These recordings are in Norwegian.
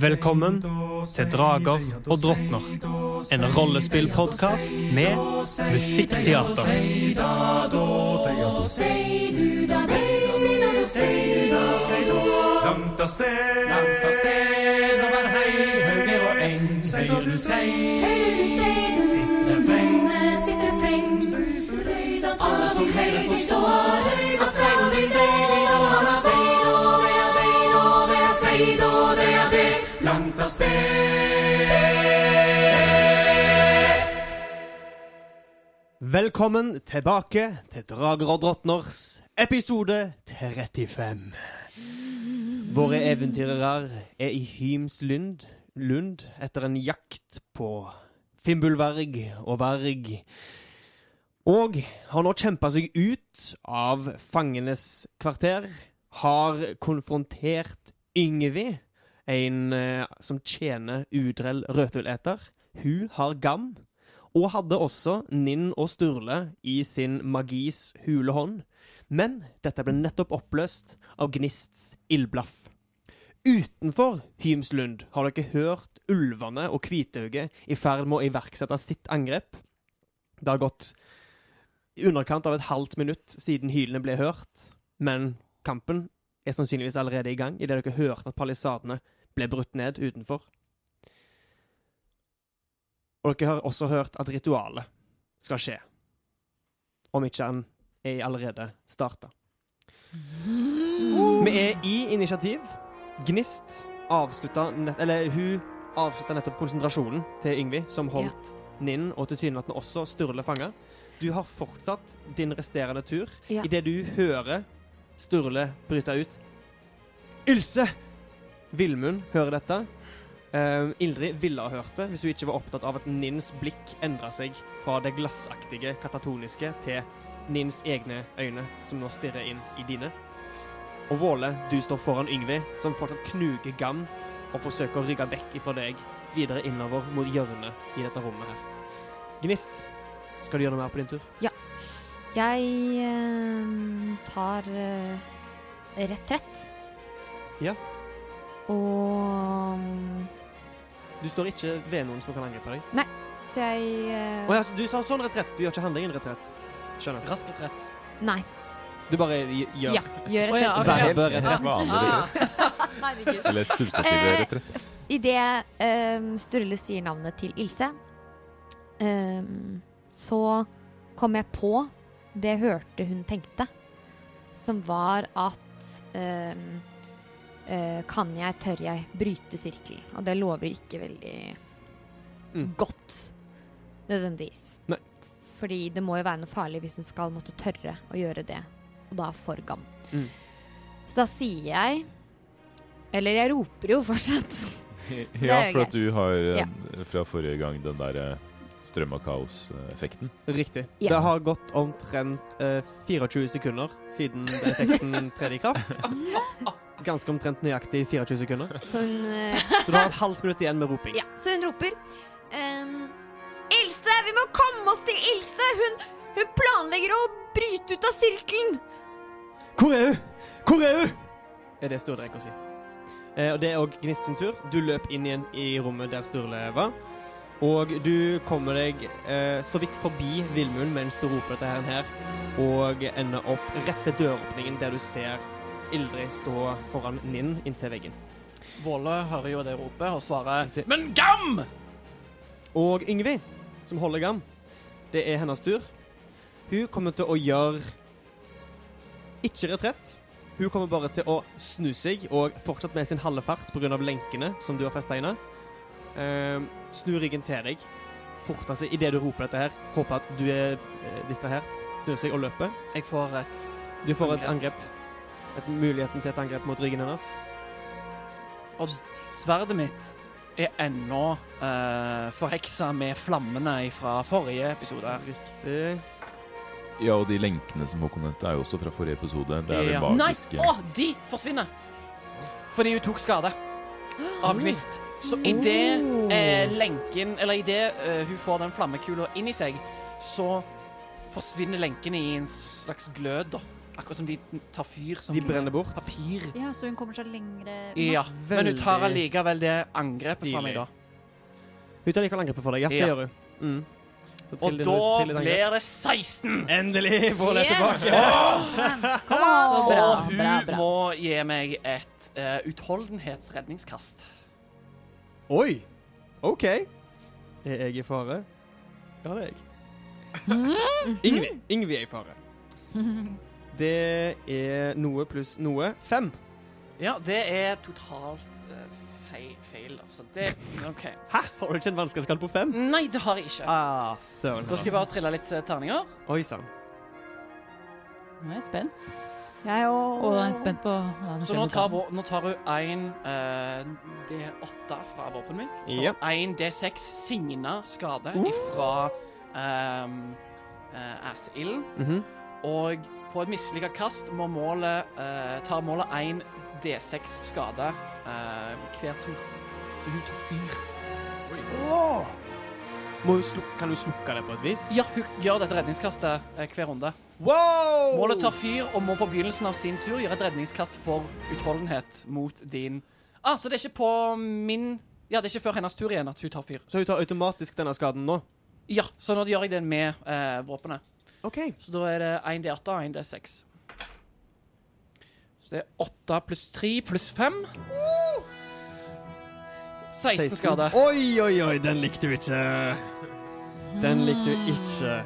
Velkommen til Drager og drottner. En rollespillpodkast med musikkteater. Langt sted, langt sted, over og eng. Høyre du sei, høyre du sei, freng, sitter freng. Alle som heller forstår, at seg om vi det av sted. Velkommen tilbake til Drager og drottners episode 35. Våre eventyrere er i Hymslund Lund etter en jakt på Fimbulverg og Verg, og har nå kjempa seg ut av fangenes kvarter. Har konfrontert Yngvi, en eh, som tjener udrell rødtulleter. Hun har gam, og hadde også Ninn og Sturle i sin magis hule hånd. Men dette ble nettopp oppløst av Gnists ildblaff. Utenfor Hymslund har dere hørt ulvene og Kvitauget i ferd med å iverksette sitt angrep. Det har gått i underkant av et halvt minutt siden hylene ble hørt, men kampen er sannsynligvis allerede i gang idet dere hørte at palisadene ble brutt ned utenfor. Og dere har også hørt at ritualet skal skje. Om ikke han er allerede starta. Vi er i initiativ. Gnist avslutta Eller hun avslutta nettopp konsentrasjonen til Yngvi, som holdt Ninn og tilsynelatende også Sturle fanga. Du har fortsatt din resterende tur. Ja. Idet du hører Sturle bryte ut Ilse! Villmund hører dette. Uh, Ildrid ville ha hørt det hvis hun ikke var opptatt av at Nins blikk endra seg fra det glassaktige, katatoniske til Nins egne øyne, som nå stirrer inn i dine. Og Våle, du står foran Yngvi, som fortsatt knuger gam og forsøker å rygge vekk ifra deg videre innover mot hjørnet i dette rommet her. Gnist, skal du gjøre noe mer på din tur? Ja. Jeg uh, tar uh, retrett. Ja. Og mm, Du står ikke ved noen som kan angripe deg. Så jeg uh... oh, ja, du sa sånn retrett. Du gjør ikke handlingen retrett. Skjønner. Rask retrett. Nei. Du bare gjør Ja, gjør Å ja, okay. ok. retrett. Ah. Herregud. Eller substantivet Eh, retrett. Idet um, Sturle sier navnet til Ilse, um, så kom jeg på det jeg hørte hun tenkte, som var at ehm, eh, Kan jeg, tør jeg bryte sirkelen? Og det lover ikke veldig Mm. godt, nødvendigvis. Nei. Fordi det må jo være noe farlig hvis hun skal måtte tørre å gjøre det, og da for gam. Mm. Så da sier jeg Eller jeg roper jo fortsatt. det Ja, for at du har ja. fra forrige gang den der eh, strøm av kaos-effekten. Riktig. Ja. Det har gått omtrent eh, 24 sekunder siden den effekten tredde i kraft. Ganske omtrent nøyaktig 24 sekunder. Så hun, eh, Så du har et halvt minutt igjen med roping. ja, så hun roper Um, Ilse! Vi må komme oss til Ilse! Hun, hun planlegger å bryte ut av sirkelen! Hvor er hun? Hvor er hun? Er det Sturle rekker å si. Eh, og Det er òg Gnist sin tur. Du løp inn igjen i rommet der Sturle var. Og du kommer deg eh, så vidt forbi Villmund mens du roper dette her, her, og ender opp rett ved døråpningen der du ser Ildrid stå foran Ninn inntil veggen. Våle hører jo det ropet og svarer. Men gam! Og Yngvi, som holder gam, det er hennes tur. Hun kommer til å gjøre ikke retrett. Hun kommer bare til å snu seg, og fortsatt med sin halve fart pga. lenkene som du har festa inne. Uh, snu ryggen til deg. Forte seg idet du roper dette her. Håper at du er eh, distrahert. Snur seg og løper. Jeg får et Du får et angrep. Et muligheten til et angrep mot ryggen hennes. Og sverdet mitt er ennå uh, forheksa med flammene fra forrige episode. Riktig. Ja, og de lenkene som Håkon nevnte, er jo også fra forrige episode. Det er Ja. vel Nei! magiske Å, de forsvinner! Fordi hun tok skade av gnist. Så idet eh, lenken Eller idet eh, hun får den flammekula inn i seg, så forsvinner lenkene i en slags glød, da. Akkurat som de tar fyr som De brenner bort. papir. Ja, så hun kommer seg lengre Ja, men hun tar Veldig allikevel det angrepet fra meg, da. Hun tar likevel angrepet for deg. Ja, det Ja. gjør hun. Mm. Så Og da til et angrep. blir det 16! Endelig! får det tilbake. Yeah. tilbake. Så bra, Og hun bra, bra. må gi meg et uh, utholdenhetsredningskast. Oi! OK. Er jeg i fare? Ja, det er jeg. Ingvi. Ingvi er i fare. Det er noe pluss noe. Fem. Ja, det er totalt uh, feil, feil. Altså, det OK. Hæ? Har du ikke en vanskelighetsgrad på fem? Nei, det har jeg ikke. Ah, søren. Da skal jeg bare trille litt eh, terninger. Oi sann. Nå er jeg spent. Jeg òg. Og jeg er spent på hva som Så nå tar, vår, nå tar hun én D8 fra våpenet mitt. Så Ja. én D6 signa skade Uh. ifra um, uh, acid. Mm -hmm. Og på et mislykka kast må målet, eh, tar målet én D6 skade eh, hver tur. Så hun tar fyr. Må hun sluk kan hun slukke det på et vis? Ja, hun gjør dette redningskastet eh, hver runde. Wow! Målet tar fyr og må på begynnelsen av sin tur gjøre et redningskast for utholdenhet mot din Ah, Så det er ikke på min Ja, det er ikke før hennes tur igjen at hun tar fyr. Så hun tar automatisk denne skaden nå? Ja, så nå gjør jeg det med eh, våpenet. OK. Så da er det 1 D8 og 1 D6. Så det er 8 pluss 3 pluss 5. 16 skade. Oi, oi, oi, den likte du ikke. Den likte du ikke.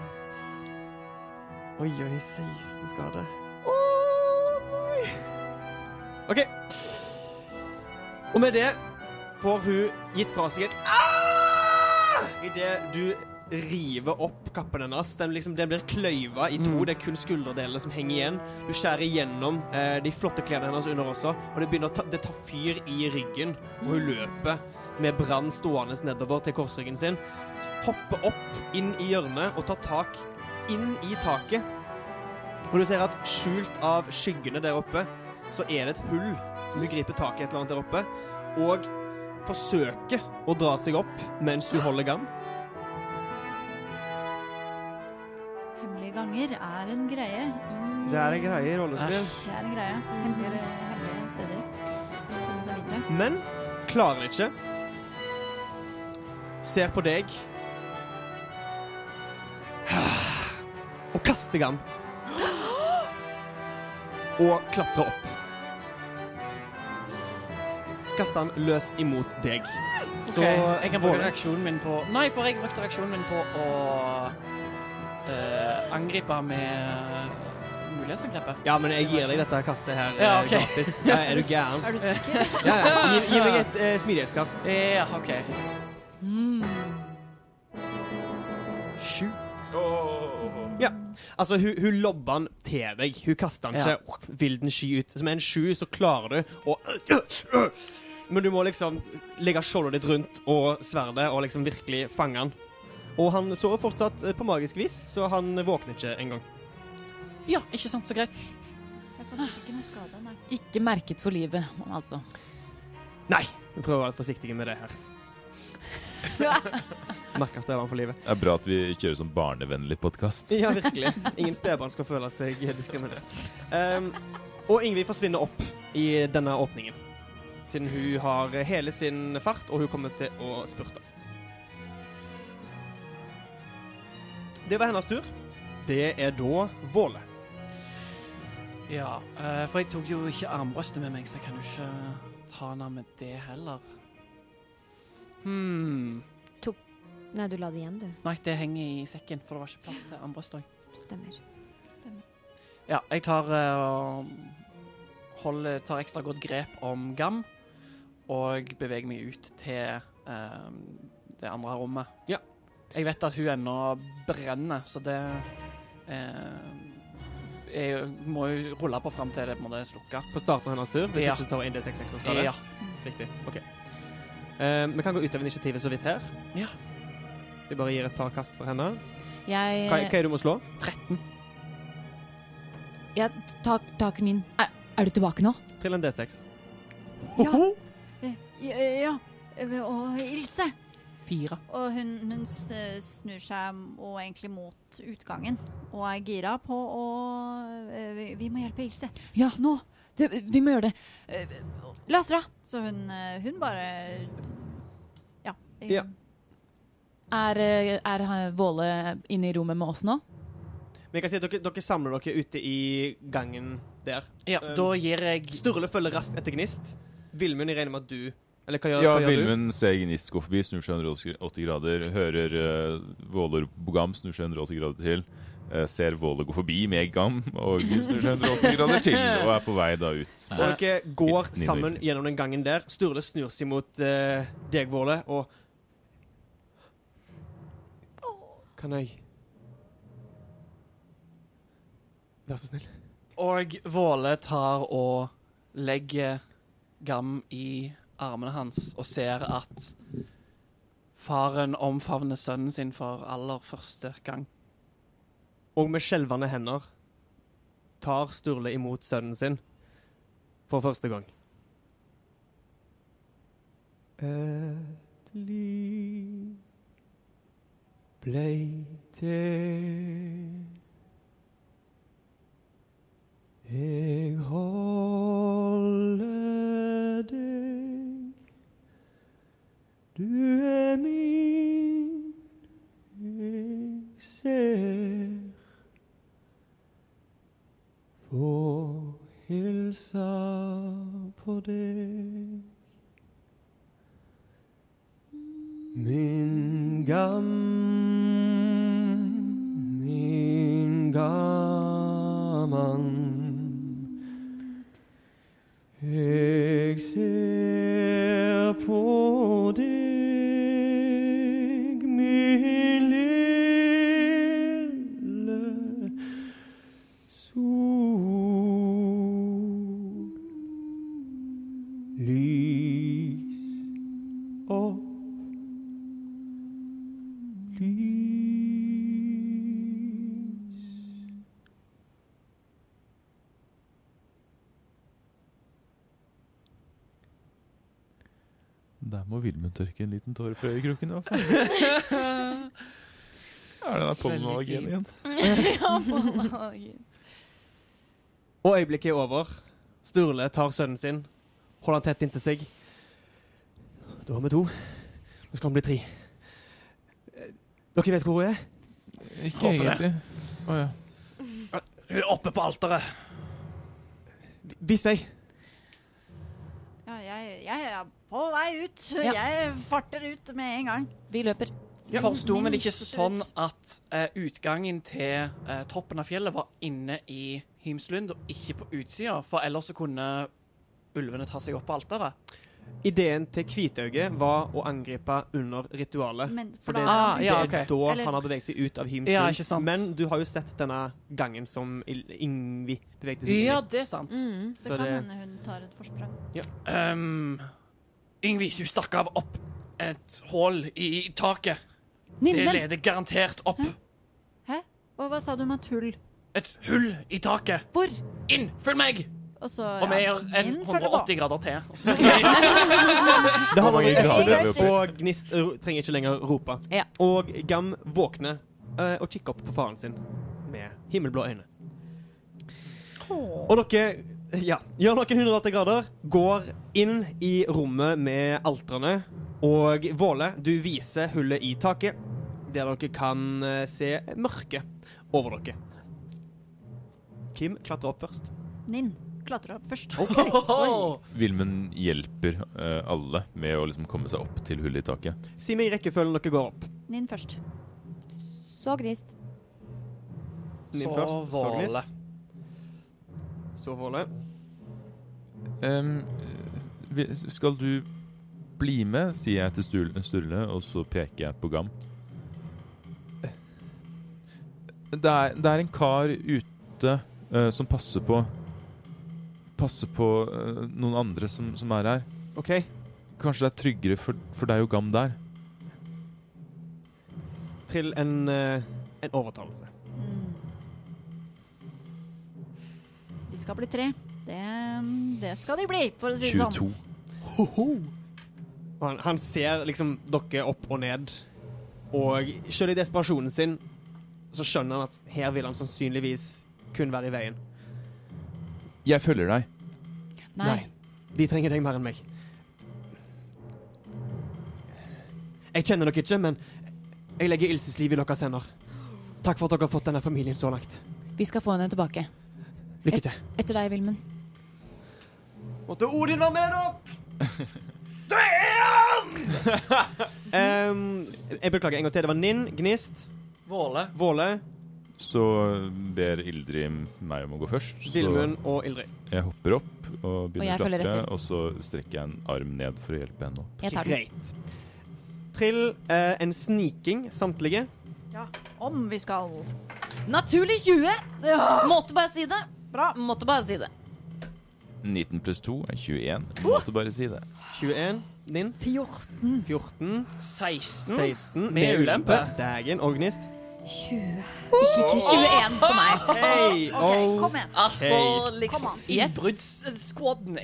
Oi, oi, 16 skade. OK. Og med det får hun gitt fra seg et ah! Idet du river opp kappen hennes. Den, liksom, den blir kløyva i to. Mm. Det er kun skulderdelene som henger igjen. Du skjærer igjennom eh, de flotte klærne hennes under også, og det begynner å ta, det tar fyr i ryggen. Og hun løper med brann stående nedover til korsryggen sin. Hopper opp inn i hjørnet og tar tak inn i taket. Og du ser at skjult av skyggene der oppe, så er det et hull. Som hun griper tak i et eller annet der oppe, og forsøker å dra seg opp mens hun holder gam. Hemmelige er en greie i Det er en greie i rollespill. Det er en greie. Hemmelige, hemmelige steder. Komme seg videre. Men klarer det ikke. Ser på deg. Og kaster gam. Og klatrer opp. Kaster han løst imot deg. Så okay, jeg kan bruke reaksjonen min på Nei, for jeg brukte reaksjonen min på å eh, angripe med mulighetsangrepet. Ja, men jeg gir deg dette kastet her Ja, okay. gratis. Ja, er du gæren? Er du sikker? Ja, ja. Gi, gi meg et eh, smidighetskast. Ja, OK. Sju. Ja. Altså, hun, hun lobber den til deg. Hun kaster den Ja. ikke vil den sky ut. Med en sju så klarer du å Men du må liksom legge skjoldet ditt rundt og sverdet og liksom virkelig fange han. Og han sover fortsatt eh, på magisk vis, så han våkner ikke engang. Ja, ikke sant, så greit. Ikke noe skade, nei. Ikke merket for livet, altså. Nei! Vi prøver å være litt forsiktige med det her. Merker spedbarn for livet. Det er bra at vi kjører sånn barnevennlig podkast. Ja, virkelig. Ingen spedbarn skal føle seg diskriminert. Um, og Ingvild forsvinner opp i denne åpningen. Siden hun har hele sin fart, og hun kommer til å spurte. Det var hennes tur. Det er da Våle. Ja, eh, for jeg tok jo ikke armbrøstet med meg, så jeg kan jo ikke ta henne med det heller. Hmm. Nei, du la det igjen, du. Nei, det henger i sekken, for det var ikke plass til armbrøst òg. Stemmer. Ja, jeg tar eh, og holder, tar ekstra godt grep om Gam og beveger meg ut til uh, det andre rommet. Ja. Jeg vet at hun ennå brenner, så det eh, jeg må jo rulle på fram til det på en slukker. På starten av hennes tur, hvis Ja. ikke du tar inn det 6 ekstra skade. Ja. Riktig. OK. Eh, vi kan gå ut av initiativet så vidt her. Ja. Så jeg bare gir et par kast for henne. Jeg, Hva, hva er det du må slå? 13. Ja, tar taken min Er, er du tilbake nå? Trill en D6. Ja. ja. ja. eh, Og Ilse. Fire. Og hun, hun snur seg og egentlig mot utgangen og er gira på å eh, vi, vi må hjelpe Ilse. Ja, nå. Det, vi må gjøre det. La oss dra! Så hun, eh, hun bare Ja. jeg- Ja. Er, eh, er Våle inne i rommet med oss nå? Men jeg kan si at dere, dere samler dere ute i gangen der. Ja, Um, da gir jeg Sturle følger raskt etter Gnist. Vilmund, jeg regner med at du Eller hva gjør, Ja, hva gjør? Vilmund ser Gnist gå forbi, snur seg 180 grader, hører uh, Våler Bogam snur seg 180 grader til. Uh, ser Våler gå forbi med Gam, og snur seg 180 grader til, og er på vei da ut. Og dere går sammen gjennom den gangen der. Sturle snur seg mot uh, deg, Våle, og Kan jeg Vær så snill. Og Våle tar og legger Gam i armene hans og ser at faren omfavner sønnen sin for aller første gang. Og med skjelvende hender tar Sturle imot sønnen sin for første gang. Et liv blei til. Jeg holder Du er min. Jeg ser få hilsa på deg. Min gam, min gaman. Jeg ser på deg, Der må Vilmund tørke en liten tåre fra øyekroken. i hvert fall. Ja, den er pollenallergien Ja, igjen. Og øyeblikket er over. Sturle tar sønnen sin, holder han tett inntil seg. Da har vi to. Nå skal han bli tre. Dere vet hvor hun er? Ikke Håper egentlig. Å ja. Hun er oppe på alteret. Vis vei. Ja, jeg, jeg er på vei ut. Ja. Jeg farter ut med en gang. Vi løper. Ja. Forsto vi det ikke sånn at uh, utgangen til uh, toppen av fjellet var inne i Hymslund og ikke på utsida? For ellers så kunne ulvene ta seg opp på alteret. Ideen til Kvitauget var å angripe under ritualet. Men For for det, Ah, det ja, er da Eller- han har beveget seg ut av Hymslund. Ja. Men du har jo sett denne gangen som Ingvi bevegde seg Ja, inn i. det er sant. Mm. Det Så kan det- hende hun tar et forsprang. Ja. Um, Yngvi, hun stakk av opp et hull i taket. Ninn, Det leder garantert opp. Hæ? Og hva sa du om et hull? Et hull i taket. Hvor? Inn! Følg meg! Og så Og vi gjør en min følger på. 180 grader til. Det har vært grader ett minutt, og Gnist trenger ikke lenger rope. Ja. Og Gam våkner uh, og kikker opp på faren sin med himmelblå øyne. Og dere ja, gjør noen 180 grader, går inn i rommet med alterne. og Våle, du viser hullet i taket, der dere kan eh, se mørket over dere. Kim klatrer opp først. Ninn klatrer opp først. Vilmund hjelper uh, alle med å liksom komme seg opp til hullet i taket. Si meg i rekkefølgen dere går opp. Ninn først. Så gnist. Nin Så først, så Våle. Så. Em, vi- skal du bli med, sier jeg til Sturle og så peker jeg på Gam. Det er, det er en kar ute uh, som passer på Passer på uh, noen andre som, som er her. OK. Kanskje det er tryggere for, for deg og Gam der? Trill en, uh, en overtalelse. De skal bli tre. Det, det skal de bli, for å si det sånn. 22. ho. han, han ser liksom dere opp og ned, og selv i desperasjonen sin så skjønner han at her vil han sannsynligvis kun være i veien. Jeg følger deg. Nei. De trenger deg mer enn meg. Jeg kjenner dere ikke, men jeg legger Ilses liv i deres hender. Takk for at dere har fått denne familien så langt. Vi skal få henne tilbake. Lykke til. Etter deg, Vilmen. Måtte Odin være med dere! Det er han! um, jeg beklager en gang til. Det var Ninn, Gnist, Våle. Våle, Så ber Ildrid meg om å gå først. Så Vilmund og Ildrid. jeg hopper opp og begynner å klatre. Og så strekker jeg en arm ned for å hjelpe henne opp. Jeg tar den. Greit. Trill uh, en sniking, samtlige. Om vi skal. Naturlig 20! Ja, Måtte bare si det. Bra. Måtte bare si det. 19 pluss 2 er 21. Uh! Måtte bare si det. 21. Din? 14. 14. 16. 16. Med, ulempe. Dægen. Organist. 20. Ikke, 21 på meg. Hey, oh, kom igjen. Altså, liksom innbruddssquaden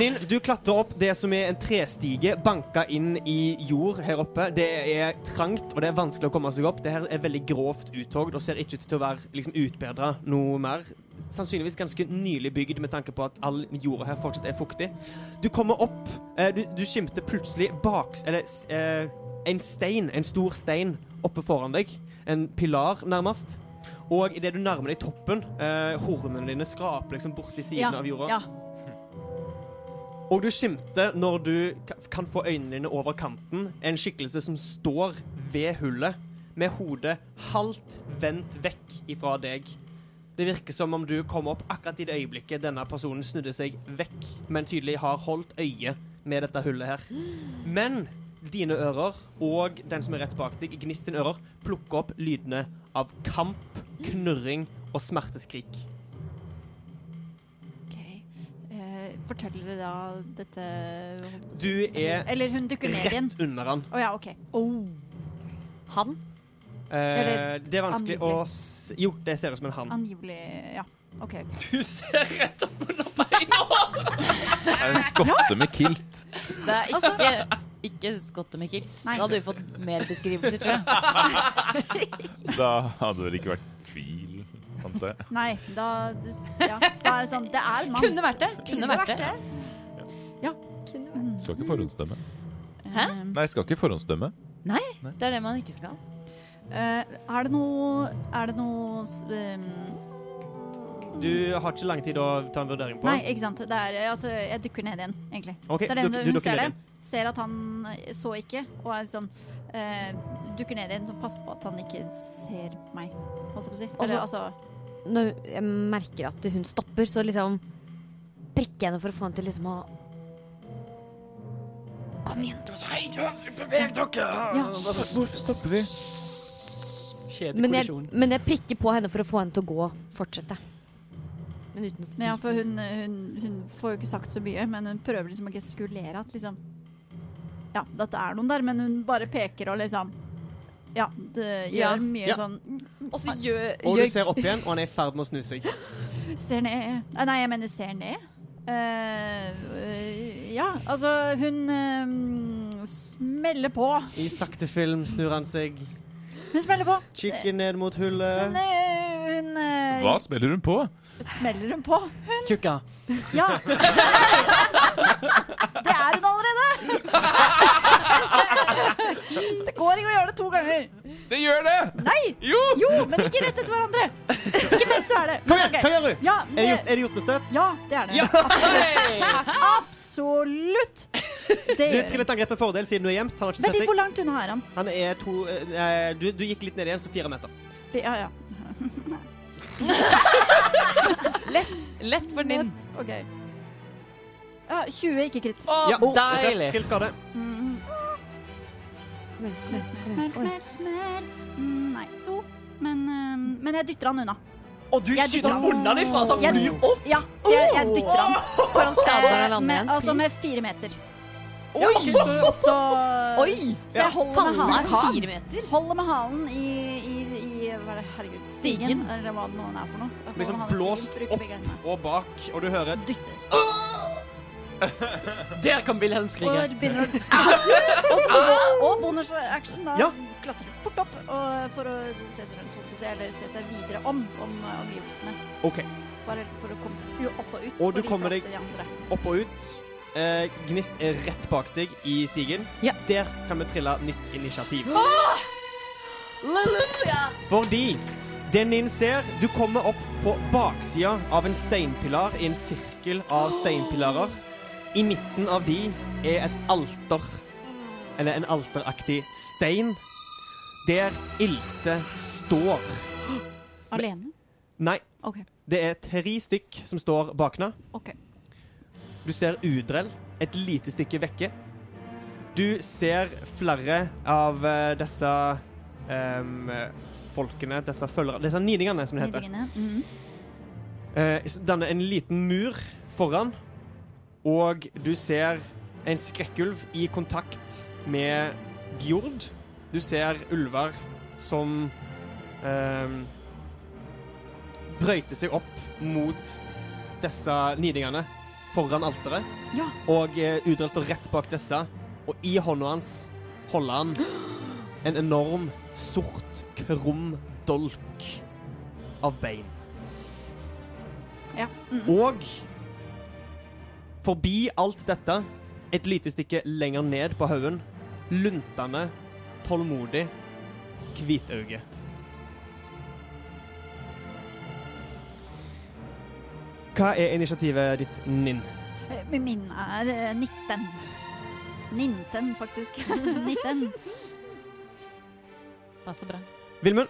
Ninn, du klatrer opp det som er en trestige banka inn i jord her oppe. Det er trangt, og det er vanskelig å komme seg opp. Det her er veldig grovt uttog Det ser ikke ut til å være liksom, utbedra noe mer. Sannsynligvis ganske nylig bygd med tanke på at all jorda her fortsatt er fuktig. Du kommer opp. Eh, du, du skimter plutselig baks... Eller eh, en stein. En stor stein oppe foran deg. En pilar, nærmest. Og idet du nærmer deg toppen, eh, hornene dine skraper liksom borti siden Ja, av jorda. ja. Og du skimter, når du kan få øynene dine over kanten, en skikkelse som står ved hullet, med hodet halvt vendt vekk ifra deg. Det virker som om du kom opp akkurat i det øyeblikket denne personen snudde seg vekk, men tydelig har holdt øye med dette hullet her. Men dine ører og den som er rett bak deg, Gnist sine ører, plukker opp lydene av kamp, knurring og smerteskrik. Ok. Eh, forteller det da dette Du er Eller hun dukker ned igjen. rett under han. Å ja, OK. Han. Eh, det er vanskelig å angivelig. s Jo, det ser ut som en han. Angivelig Ja. OK. Du ser rett opp under beina! Det er en skotte med kilt. Det er ikke, ikke skotte med kilt. Nei. Da hadde vi fått mer beskrivelser, tror jeg. Da hadde det ikke vært tvil, jeg. Nei, da du, Ja, da er det sånn Det er mann. Kunne vært det. Kunne vært det. Skal ikke forhåndsdømme. Hæ? Um, Nei, skal ikke forhåndsdømme. Nei, Det er det man ikke skal. Uh, er det noe Er det noe um, Du har ikke lang tid å ta en vurdering på. Nei, ikke sant. Det er at eh, jeg dukker ned igjen, egentlig. Okay, det er det du, du hun ser det. Ser at han eh, så ikke, og er sånn uh, Dukker ned igjen og passer på at han ikke ser meg, holdt jeg på å si. Eller altså Når jeg merker at hun stopper, så liksom prikker jeg henne for å få henne til liksom å Kom igjen. Hei, beveg dere! Ja. Hvorfor stopper vi? Men jeg, Kjedekollisjon. men jeg prikker på henne for å få henne til å gå. Fortsette. Men uten å si ja, for hun, hun, hun får jo ikke sagt så mye, men hun prøver liksom å gestikulere at liksom Ja, dette er noen der, men hun bare peker og liksom Ja, det gjør Ja. mye Ja. sånn Og så gjør, Og du ser opp igjen, og han er i ferd med å snu seg. Ser ned eh, Nei, jeg mener ser ned. Eh, øh, ja, altså Hun uh, smeller på. I sakte film snur han seg, Hun smeller på. kikker ned mot Hun, hullet. eh, hun eh, Hva smeller hun på? Smeller hun på. Kukka. Ja. det er hun allerede! det går ikke å gjøre det to ganger. Det gjør det! Nei! Jo! Jo, men ikke rett etter hverandre. Ikke mens du er det. Kom igjen, hva gjør du? Ja, det, gjort, er det gjort noe ja, det er det. Absolutt. Det Du gjør triller et angrep med fordel siden du er gjemt. Han har ikke sett deg. hvor langt unna er han? Han er to eh, du, du gikk litt ned igjen, så fire meter. Det- Ja, ja. lett. Lett for din. OK. Ja, 20, ikke kritt. Å, Ja, deilig! Trill skade. Mm. Kom igjen, kom igjen, kom Smell, igjen. Oi. smell, smell. Mm, nei, to. Men, eh, men jeg dytter han unna. Og du Jeg skyter dytter- unna fra, så han Jeg- flyr opp! Ja, så jeg, jeg dytter han. foran når han Eh, med, altså med fire meter. Ja, ok, så, Så, Oi! så jeg holder med Faen, halen. er fire meter. Holder med halen i, er det, herregud, stigen, Stigen. eller hva det nå er for noe. Liksom blåst stigen, opp og bak, og du hører Dytter. Der kom Wilhelm Og skrike. begynner å og, bonus action. da Ja. klatrer du fort opp og, for å se seg rundt, eller se seg videre om, om uh, omgivelsene. Okay. Bare for å komme seg opp og ut. Og du kommer deg- de. Opp og ut. Eh, gnist er rett bak deg i stigen. Ja. Der kan vi trille nytt initiativ. Halleluja! Fordi det Nin ser Du kommer opp på baksida av en steinpilar i en sirkel av steinpilarer. I midten av de er et alter. Eller en alteraktig stein. Der Ilse står. Alene? Nei, Okay. det er tre stykk som står bak henne. ok. Du ser Udrell et lite stykke vekke. Du ser flere av eh, disse em, folkene, disse følgerne Disse nidingene, som de heter. Mm -hmm. uh, danner en liten mur foran, og du ser en skrekkulv i kontakt med Gjord. Du ser ulver som um, brøyter seg opp mot disse nidingene foran alteret. Ja. Og uh, Udrell står rett bak disse, og i hånda hans holder han en enorm, sort, krum dolk av bein. Ja. Mhm. Og forbi alt dette, et lite stykke lenger ned på haugen, luntende, tålmodig, hvitauge. Hva er initiativet ditt, Ninn? Eh, Min er eh, 19. Ninten, faktisk. 19. Passer bra. Vilmund?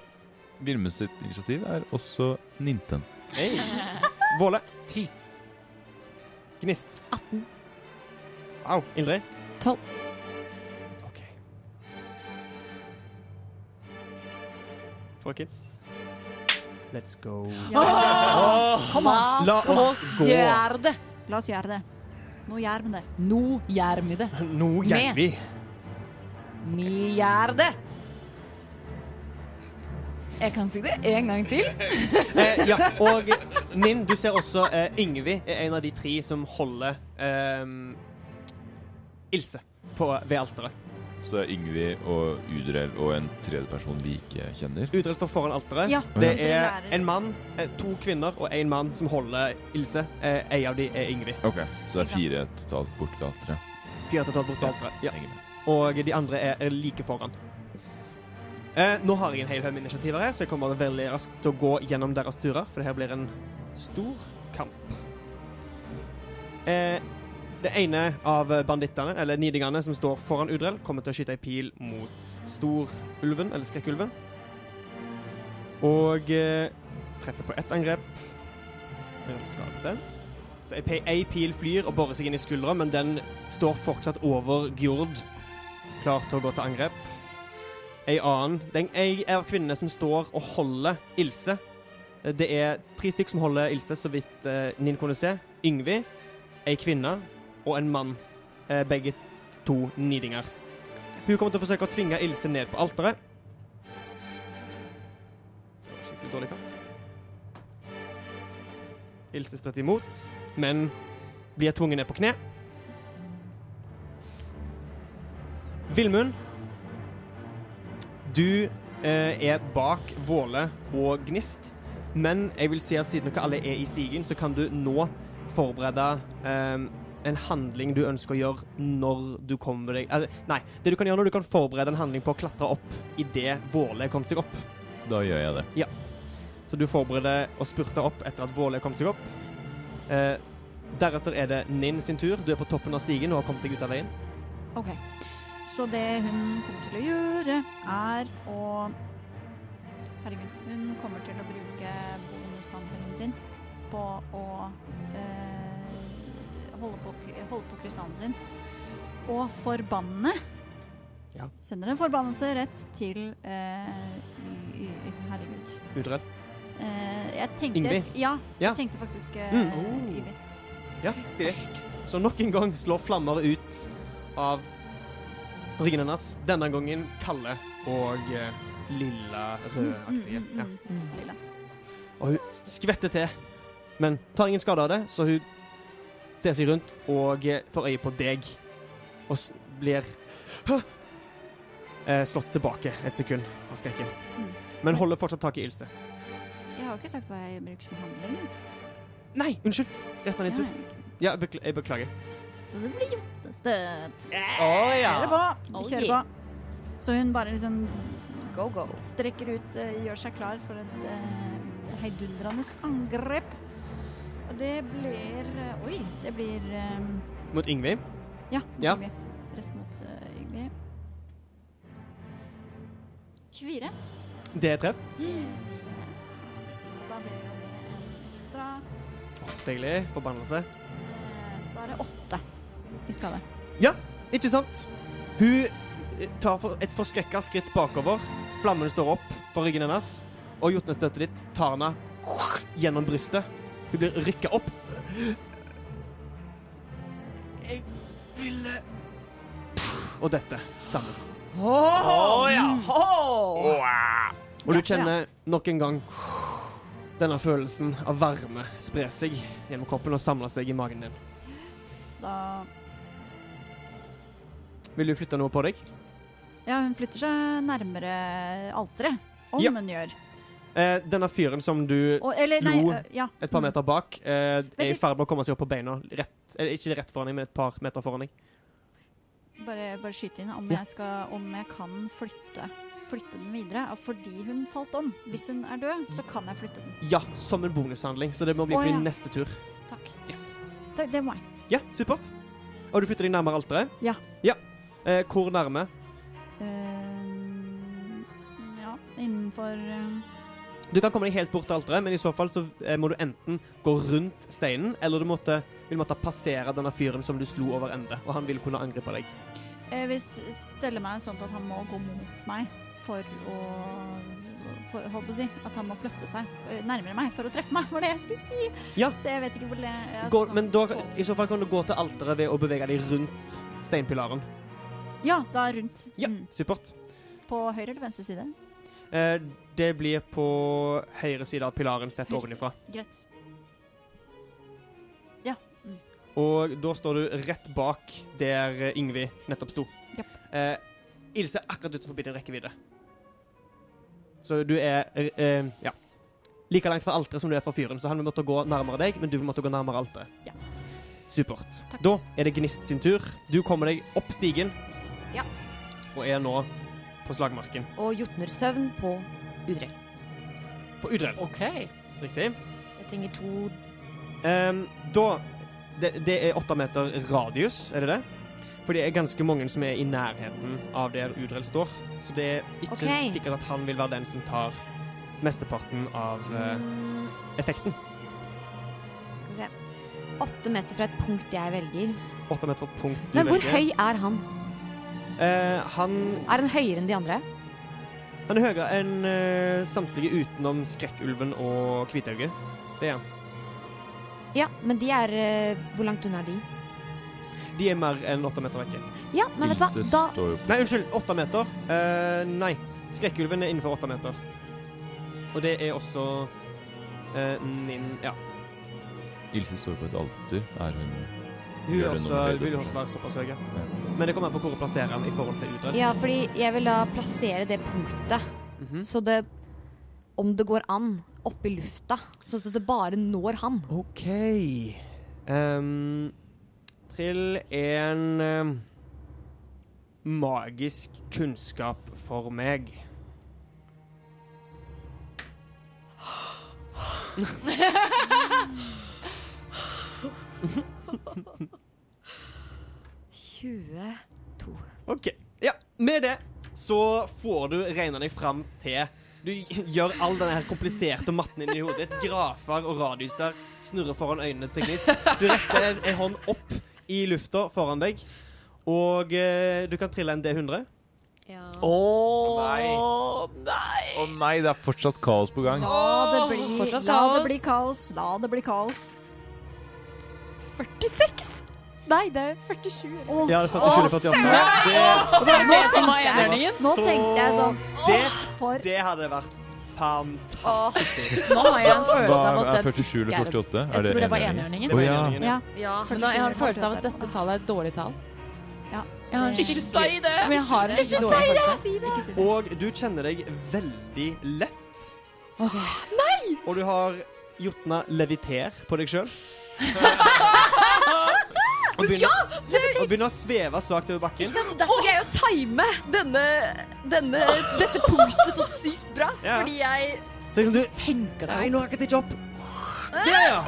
Vilmund sitt initiativ er også Ninten. Hey. Våle? Ti. Gnist? 18. Au. Ildrid. 12. OK. Folkens. Let's go. Kom an. La oss gå. Gjør det! La oss gjøre det. Nå gjør vi det. Nå gjør vi det. Nå gjør vi. Vi gjør det. Jeg kan si det en gang til. Eh, ja, og Ninn, du ser også eh, Yngvi er en av de tre som holder eh, Ilse på, ved alteret. Så det er Yngvi og Udrell og en tredje person vi ikke kjenner. Udrell står foran alteret. Ja. Det er en mann, eh, to kvinner og en mann som holder Ilse. Eh, en av de er Yngvi. Ok, Så det er fire totalt bort ved alteret. Fire totalt bort ved alteret. Ja. Og de andre er, er like foran. Eh, nå har jeg en hel haug med initiativer her, så jeg kommer veldig raskt til å gå gjennom deres turer, for det her blir en stor kamp. Eh, det ene av bandittene, eller nidingene, som står foran Udrell, kommer til å skyte ei pil mot storulven, eller skrekkulven. Og eh, treffer på ett angrep. Skadet den. Så ei pil flyr og borer seg inn i skuldra, men den står fortsatt over Gjord, klar til å gå til angrep. Ei annen Den ei av kvinnene som står og holder Ilse. Eh, Det er tre stykker som holder Ilse, så vidt eh, Ninn kunne se. Yngvi, ei kvinne og en mann. Eh, begge to nidinger. Hun kommer til å forsøke å tvinge Ilse ned på alteret. Skikkelig dårlig kast. Ilse stritter imot, men blir tvunget ned på kne. Vilmund, du eh, er bak Våle og Gnist, men jeg vil si at siden dere alle er i stigen, så kan du nå forberede eh, en handling du ønsker å gjøre når du kommer deg eller, Nei, det du kan gjøre når du kan forberede en handling på å klatre opp idet Våle er kommet seg opp. Da gjør jeg det. Så du forbereder å spurte opp etter at Våle er kommet seg opp. Eh, deretter er det Ninn sin tur. Du er på toppen av stigen og har kommet deg ut av veien. OK. Så det hun kommer til å gjøre, er å Herregud. Hun kommer til å bruke bonushandlingen sin på å øh, holde, på, holde på krystallene sin og forbanne Ja. Sender en forbannelse rett til øh, Herregud. Utredd? Uh, jeg tenkte Ingrid? Ja, Ja. jeg tenkte faktisk uh, Mm. Ivy. Ja, stilig. Så nok en gang slår flammer ut av ryggen hennes. Denne gangen kalde og eh, lilla rødaktige. Mm, Ja. mm, mm, lilla. Og hun skvetter til, men tar ingen skade av det, så hun ser seg rundt og eh, får øye på deg. Og s blir eh, slått tilbake et sekund av skrekken. Mm. Men holder fortsatt tak i Ilse. Jeg har jo ikke sagt hva jeg bruker som handling. Nei, unnskyld! Resten av din tur. Ja, Ja, bekl jeg beklager. Så det blir jotnestøt. Å ja. Kjører på. Vi Oh, kjører på. Så hun bare liksom Go, go. strekker ut, eh, gjør seg klar for et uh, heidundrende angrep. Og det blir eh, Oi, det blir um, Mot Yngvi? Ja, Ja. Yngvi. Rett mot uh, Yngvi. 24. Det er treff. Da blir det ekstra. Deilig. Forbannelse. Så da er det åtte i skade. Ikke sant? Hun eh, tar et forskrekka skritt bakover. Flammen står opp for ryggen hennes, og jotnestøtet ditt tar henne gjennom brystet. Hun blir rykka opp. Jeg ville Og dette sammen. Å ja. Og du kjenner nok en gang denne følelsen av varme spre seg gjennom kroppen og samle seg i magen din. Da Vil du flytte noe på deg? Ja, hun flytter seg nærmere alteret. Om Ja. hun gjør. Eh, denne fyren som du Og, eller, nei, slo øh, ja. et par meter bak, eh, er i ferd med å komme seg opp på beina. Rett, eller ikke rett foran deg, men et par meter foran deg. Bare, bare skyte inn om, Ja. jeg skal, om jeg kan flytte, flytte den videre. og Fordi hun falt om. Hvis hun er død, så kan jeg flytte den. Ja, som en bonushandling, så det må bli Å, på din ja. neste tur. Takk. Yes. Takk, Det må jeg. Ja, supert. Og du flytter deg nærmere alteret? Ja. ja. Eh, hvor nærme? Ehm, ja, innenfor eh, Du kan komme deg helt bort til alteret, men i så fall så eh, må du enten gå rundt steinen, eller du måtte, vil måtte passere denne fyren som du slo over ende, og han vil kunne angripe deg. Jeg vil s- stelle meg sånn at han må gå mot meg for å for, Holdt på å si at han må flytte seg eh, nærmere meg for å treffe meg, var det jeg skulle si. Ja. Så jeg vet ikke hvor det er. går, sånn men da, i så fall kan du gå til alteret ved å bevege deg rundt steinpilaren. Ja, da rundt. Ja, Mm. supert. På høyre eller venstre side? Eh, det blir på høyre side av pilaren sett Høyre ovenifra. Greit. Og da står du rett bak der eh, Yngvi nettopp sto. Japp. Eh, Ilse er akkurat utenfor din rekkevidde. Så du er eh, eh, ja, like langt fra alteret som du er fra fyren, så han vil måtte gå nærmere deg, men du vil måtte gå nærmere alteret. Ja. Supert. Takk. Da er det Gnist sin tur. Du kommer deg opp stigen. Ja. Og er nå på slagmarken. Og jotnersøvn på Udrell. På Udrell. OK. Riktig. Jeg trenger to um, da det, det er åtte meter radius, er det det? For det er ganske mange som er i nærheten av der Udrell står. Så det er ikke okay. sikkert at han vil være den som tar mesteparten av mm, effekten. Skal vi se. Åtte meter fra et punkt jeg velger. Åtte meter fra et punkt du Men hvor velger. høy er han? Eh, han, Er han høyere enn de andre? han er høyere enn uh, samtlige utenom Skrekkulven og Kvitauget. Det er han. Ja, men de er uh, Hvor langt unna er de? De er mer enn åtte meter vekke. Ja, men vet du hva? Da Nei, unnskyld. Åtte meter. Uh, nei. Skrekkulven er innenfor åtte meter. Og det er også uh, nin... Ja. Ilse står på et alter. Er hun Hun også, vil også være såpass høy. Men det kommer an på hvor du plasserer den i forhold til Udrell. Ja, fordi jeg vil da plassere det punktet Mhm. så det Om det går an, opp i lufta, sånn at det bare når han. OK. Um, trill en ehm, magisk kunnskap for meg. Tjue OK. Ja, med det så får du regna deg fram til Du gjør all denne her kompliserte matten inni hodet ditt. Grafer og radiuser snurrer foran øynene til Gnist. Du retter en, en hånd opp i lufta foran deg, og eh, du kan trille en D100. Ja. Å nei. nei! Å nei, det er fortsatt kaos på gang. La det bli, Fortsatt la det bli kaos. La det bli kaos. 46! Nei, det er 47. eller? Ja, det er 47 eller 48. Det, Og det var det som var enhjørningen. Nå tenkte jeg sånn det, det hadde vært fantastisk. Nå har jeg en følelse av at er det 47 eller 48? Jeg tror det var enhjørningen. Oh, ja. Ja. Ja. Men da, jeg har en følelse av at dette tallet er et dårlig tall. Ja. Ikke si det! Men jeg har en ikke dårlig følelse. Ikke si det. Og du kjenner deg veldig lett. Nei! Og du har jotna leviter på deg sjøl. Og, begynner, og begynner å sveve svakt over bakken. Derfor greier jeg å time denne, denne, dette punktet så sykt bra. Ja. Fordi jeg Så liksom du Tenker Nei, nå har jeg ikke opp. Ja, ja.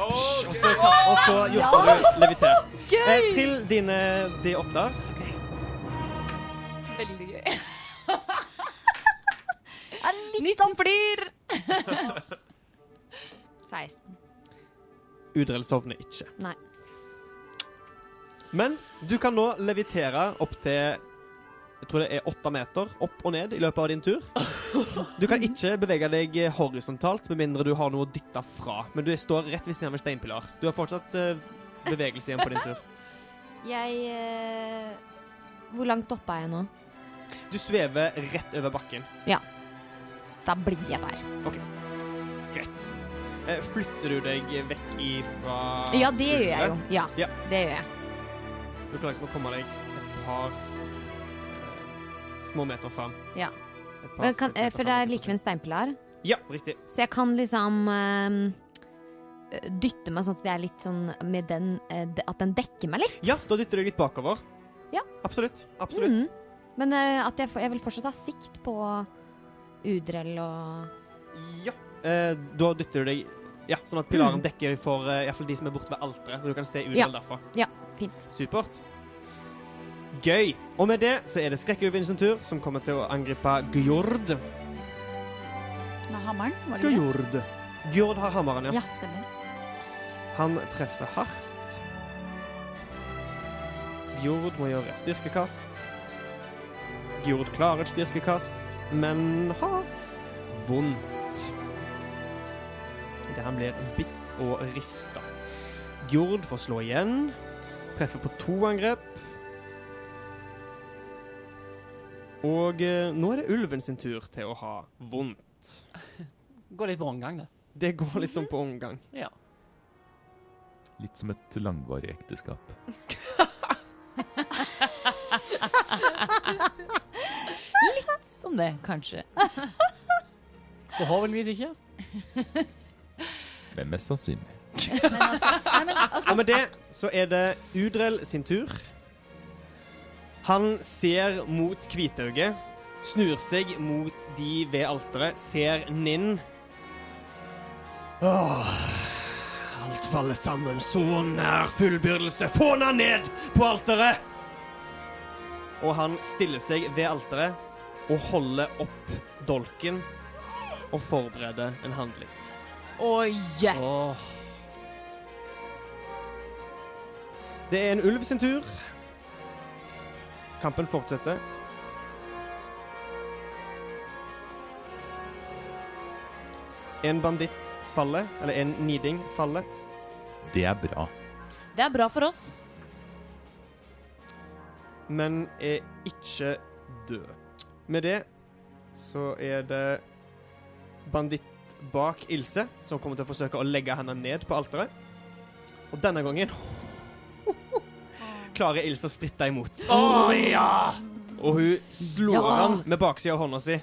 Og så, og så jotner du leviter. Eh, til dine D8-er. veldig gøy. Er litt Nissen flyr! 16. Udrell sovner ikke. Nei. Men du kan nå levitere opp til jeg tror det er åtte meter opp og ned i løpet av din tur. Du kan ikke bevege deg horisontalt med mindre du har noe å dytte fra. Men du står rett ved siden av en steinpilar. Du har fortsatt uh, bevegelse igjen på din tur. Jeg uh, Hvor langt oppe er jeg nå? Du svever rett over bakken. Ja. Da blir jeg der. OK. Greit. Eh, flytter du deg vekk ifra Ja, det gjør jeg jo. Ja, Ja. det gjør jeg. Du klarer liksom å komme deg et par eh, små meter fram. Ja. Kan, eh, for det er like ved en steinpilar, Ja, riktig. så jeg kan liksom eh, dytte meg sånn at jeg er litt sånn med den At den dekker meg litt. Ja, da dytter du deg litt bakover. Ja. Absolutt. Absolutt. Mm. Men uh, at jeg, jeg vil fortsatt ha sikt på Udrell og Ja. Eh, da dytter du deg Ja, sånn at pilaren Mm. dekker for uh, iallfall de som er borte ved alteret. Og du kan se Ja. derfra. Ja, Fint. Supert. Gøy. Og med det så er det Skrekkulven sin tur, som kommer til å angripe Gjord. med hammeren. Var det? Gjord. Gjord har hammeren, ja. Ja, stemmer. Han treffer hardt. Gjord må gjøre et styrkekast. Gjord klarer et styrkekast, men har vondt. Idet han blir bitt og rista. Gjord får slå igjen. Treffer på to angrep. Og eh, nå er det ulven sin tur til å ha vondt. Går litt på omgang, det. Det går litt sånn på omgang. Ja. Litt som et langvarig ekteskap. litt Som det, kanskje. Forhåpentligvis ikke. Men mest sannsynlig. Men altså, nei, men altså Og med det så er det Udrell sin tur. Han ser mot Kvitauget, snur seg mot de ved alteret, ser Ninn. Åh, alt faller sammen så nær fullbyrdelse. Få henne ned på alteret! Og han stiller seg ved alteret og holder opp dolken og forbereder en handling. Oi! Åh. Det er en ulv sin tur. Kampen fortsetter. En banditt faller, eller en niding faller. Det er bra. Det er bra for oss. men er ikke død. Med det så er det banditt bak Ilse som kommer til å forsøke å legge henne ned på alteret. Og denne gangen klarer Ilse å stritte imot. Å ja! Og hun slår Ja. han med baksida av hånda si.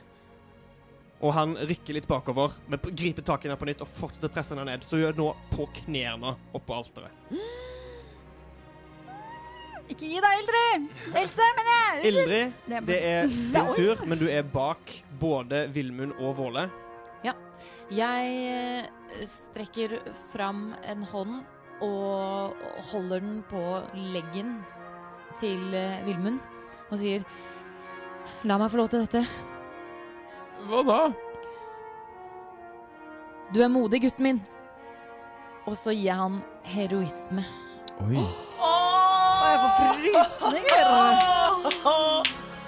Og han rykker litt bakover, men griper tak i henne på nytt og fortsetter å presse henne ned. Så hun er nå på knærne oppå alteret. Ikke gi deg, Ildrid! Else, mener jeg! Ildrid, Det- det er din tur, men du er bak både Vilmund og Våle. Jeg eh, strekker fram en hånd og holder den på leggen til eh, Vilmund og sier La meg få lov til dette. Hva da? Du er modig, gutten min. Og så gir jeg han heroisme. Oi. Oh, jeg får frysninger!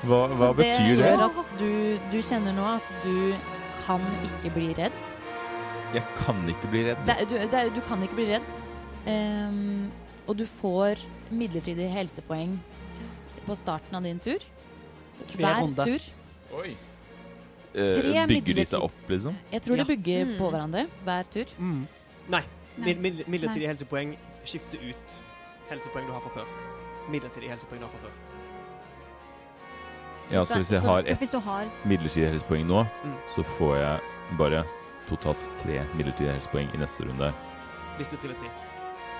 Hva, hva betyr betyr det? gjør at du, du kjenner nå at du kan ikke bli redd. Jeg kan ikke bli redd. Det, er- du, det, er- du kan ikke bli redd. Um, Og du får midlertidig helsepoeng på starten av din tur. Hver tur. Oi. Tre Eh, bygger de seg opp, liksom? Jeg tror Ja. de bygger Mm. på hverandre hver tur. Mm. Nei. Nei. Mid mid helsepoeng skifter ut helsepoeng du har fra før. Midlertidig helsepoeng du har fra før. Ja, så hvis jeg Så- har ett midlertidig helsepoeng nå, Mm. så får jeg bare totalt tre midlertidige helsepoeng i neste runde. Hvis du triller tre.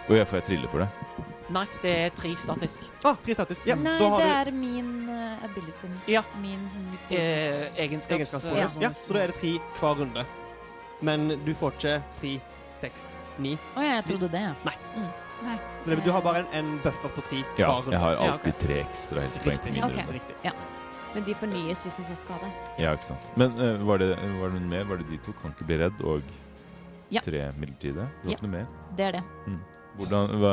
Og jeg får jeg trille for det. Nei, det er tre statisk. Ah, tre statisk. Ja, Nei, da har det du er min uh, ability. Ja. Min Eh, egenskaps... egenskapsbonus. Ja, så da er det tre hver runde. Men du får ikke tre, seks, ni. Å ja, jeg trodde det. ja. Så det, du har bare en, en buffer på tre Ja, hver runde. jeg har alltid tre ekstra helsepoeng på Riktig. min Ok. runde. Riktig. Men de fornyes hvis de får skade. Ja, ikke sant. Men uh, var, det, var det noe mer? Var det de to? Kan ikke bli redd og Ja. tre midlertidige? Det var Ja. ikke noe mer? Det er det. Hvordan, hva,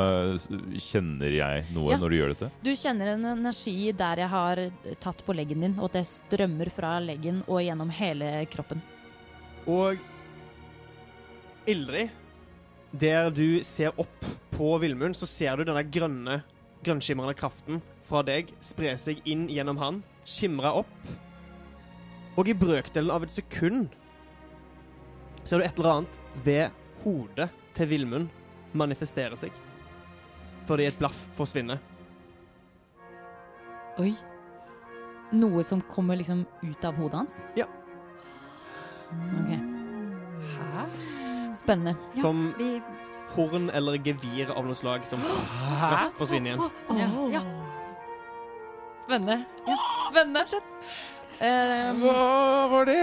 kjenner jeg noe Ja. når du gjør dette? Du kjenner en energi der jeg har tatt på leggen din, og at det strømmer fra leggen og gjennom hele kroppen. Og Ildrid, der du ser opp på Villmund, så ser du denne grønne, grønnskimrende kraften fra deg spre seg inn gjennom han, skimre opp. Og i brøkdelen av et sekund ser du et eller annet ved hodet til Villmund manifestere seg. Fordi et blaff forsvinner. Oi. Noe som kommer liksom ut av hodet hans? Ja. Ok, Hæ? Spennende. Ja, Som vi horn eller gevir av noe slag som raskt forsvinner igjen. Ja. ja. Spennende. Spennende. Um, Hva var det?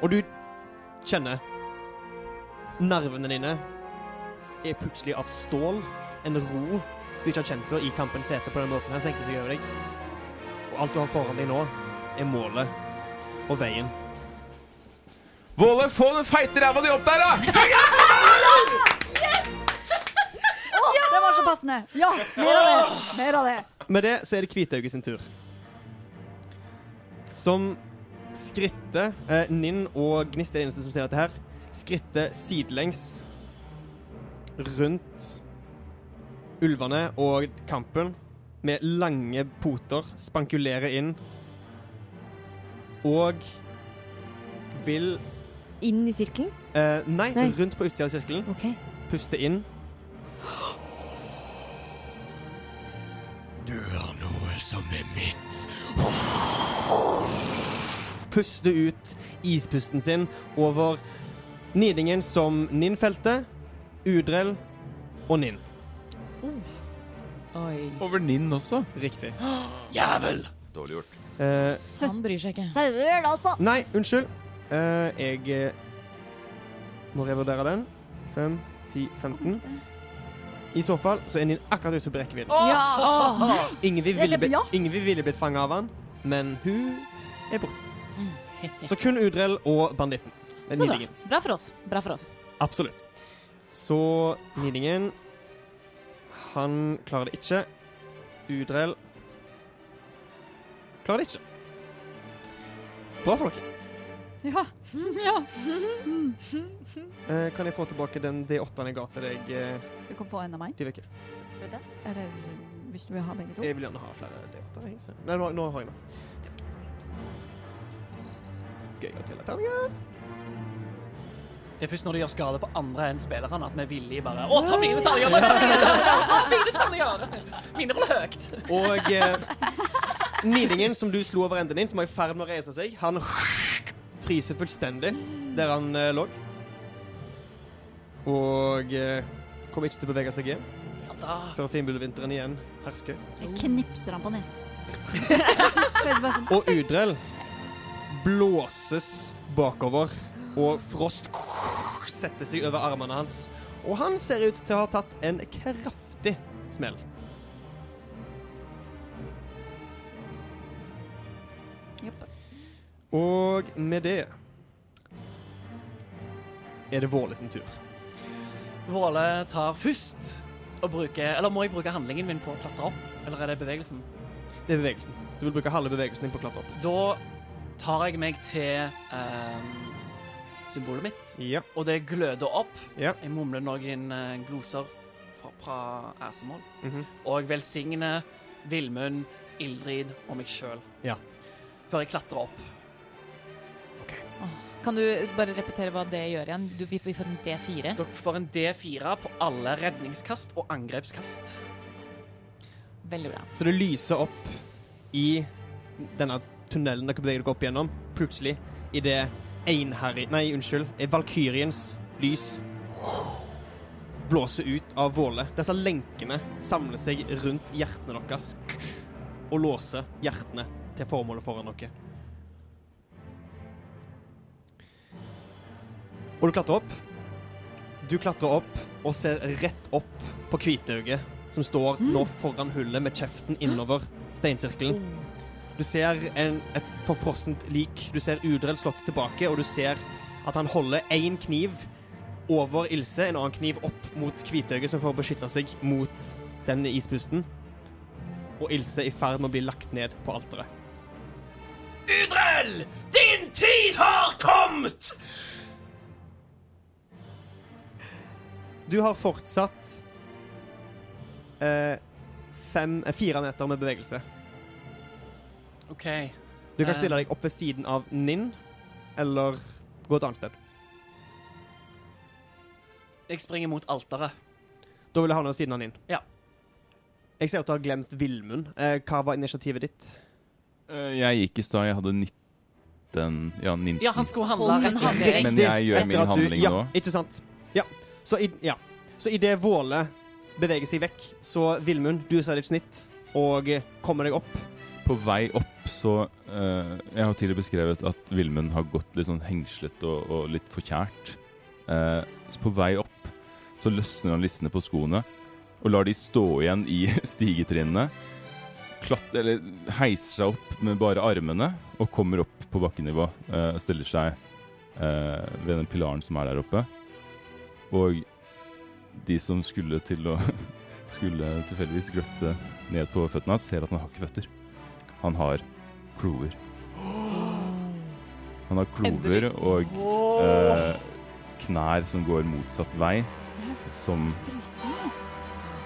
Og du kjenner nervene dine er plutselig av stål. En ro du ikke har kjent før i kampens hete på den måten her, senker seg over deg. Og alt du har foran deg nå, er målet og veien. Våle, få den feite ræva di opp der, da! Yes! Å, det var så passende! Ja, mer av det! Mer av det. Med det så er det Kvitauge sin tur. Som skritter eh, Ninn og Gnist er det eneste som ser dette her. Skritter sidelengs rundt ulvene og kampen med lange poter. Spankulerer inn. Og vil Inn i sirkelen? eh, nei, Nei. rundt på utsida av sirkelen. Okay. Puste inn. Du har noe som er mitt. Puste ut ispusten sin over nidingen som Ninn felte, Udrell og Ninn. oi. Over Ninn også? Riktig. Jævel! Dårlig gjort. Eh, Han bryr seg ikke. Sauer, altså. nei, unnskyld. Eh, jeg eh, må revurdere den. 5, 10, 15. I så fall så er Nin akkurat utenfor rekkevidde. Ja! åh. Ingvild ville, Ja. Ville blitt fanga av han, men hun er borte. Mm. Så kun Udrell og banditten. Så bra. Bra for oss. Bra for oss. Absolutt. Så nidingen Han klarer det ikke. Udrell klarer det ikke. Bra for dere. Ja. ja. Eh, kan jeg få tilbake den D8-en jeg ga til deg, eh, Du kan få en av meg. de vekker? Eller hvis du vil ha begge to. Jeg vil gjerne ha flere D8-er. jeg, Nei, nå, nå har jeg nok. Gøy å telle terninger. Det er først når de gjør skade på andre enn spillerne at vi er villige bare Å, ta mine terninger! ta mine terninger, ta Mine terninger! Mine ruller høyt. Og eh, nidingen som du slo over enden din, som var i ferd med å reise seg, han fryser fullstendig der han eh, lå. Og eh, kommer ikke til å bevege seg igjen Ja da. før finbullvinteren igjen hersker. Jeg knipser han på nesa. Sånn. Og Udrell blåses bakover, og frost setter seg over armene hans. Og han ser ut til å ha tatt en kraftig smell. Yep. Og med det er det Våle sin tur. Våle tar først og bruker Eller må jeg bruke handlingen min på å klatre opp? Eller er det bevegelsen? Det er bevegelsen. Du vil bruke halve bevegelsen din på å klatre opp. Da tar jeg meg til um, symbolet mitt, Ja. og det gløder opp. Ja. Jeg mumler noen eh, gloser fra- fra Æsemål. Mhm. Og velsigner Villmund, Ildrid og meg sjøl. Ja. Før jeg klatrer opp. Kan du bare repetere hva det gjør igjen? Du, vi, får en D4. Dere får en D4 på alle redningskast og angrepskast. Veldig bra. Så det lyser opp i denne tunnelen dere beveger dere opp gjennom. Plutselig, i det einherri... Nei, unnskyld. i Valkyriens lys blåser ut av Våle. Disse lenkene samler seg rundt hjertene deres og låser hjertene til formålet foran dere. Og du klatrer opp. Du klatrer opp og ser rett opp på Kvitauget, som står nå foran hullet med kjeften innover steinsirkelen. Du ser en, et forfrossent lik. Du ser Udrell slått tilbake, og du ser at han holder én kniv over Ilse, en annen kniv opp mot Kvitauget, som får beskytte seg mot den ispusten. Og Ilse er i ferd med å bli lagt ned på alteret. Udrell, din tid har kommet! Du har fortsatt eh, fem, eh, fire meter med bevegelse. OK. Du kan Eh. stille deg opp ved siden av Ninn, eller gå et annet sted. Jeg springer mot alteret. Da vil jeg havne ved siden av Ninn. Ja. Jeg ser at du har glemt Villmund. Eh, hva var initiativet ditt? Eh, Jeg gikk i stad, jeg hadde 19 Ja, 19. Ja, han skulle handle rett. Men jeg gjør min handling nå. ja. Ikke sant? Så i, ja. Så i det Våle beveger seg vekk, så Vilmund, du ser ditt snitt og kommer deg opp. På vei opp så eh, Jeg har tidligere beskrevet at Vilmund har gått litt sånn hengslet og, og litt forkjært. Eh, så på vei opp så løsner han lissene på skoene og lar de stå igjen i stigetrinnene. Klatt, eller heiser seg opp med bare armene og kommer opp på bakkenivå. eh, og stiller seg eh, ved den pilaren som er der oppe. Og de som skulle til å skulle tilfeldigvis gløtte ned på føttene hans, ser at han har ikke føtter. Han har klover. Han har klover og eh, knær som går motsatt vei, som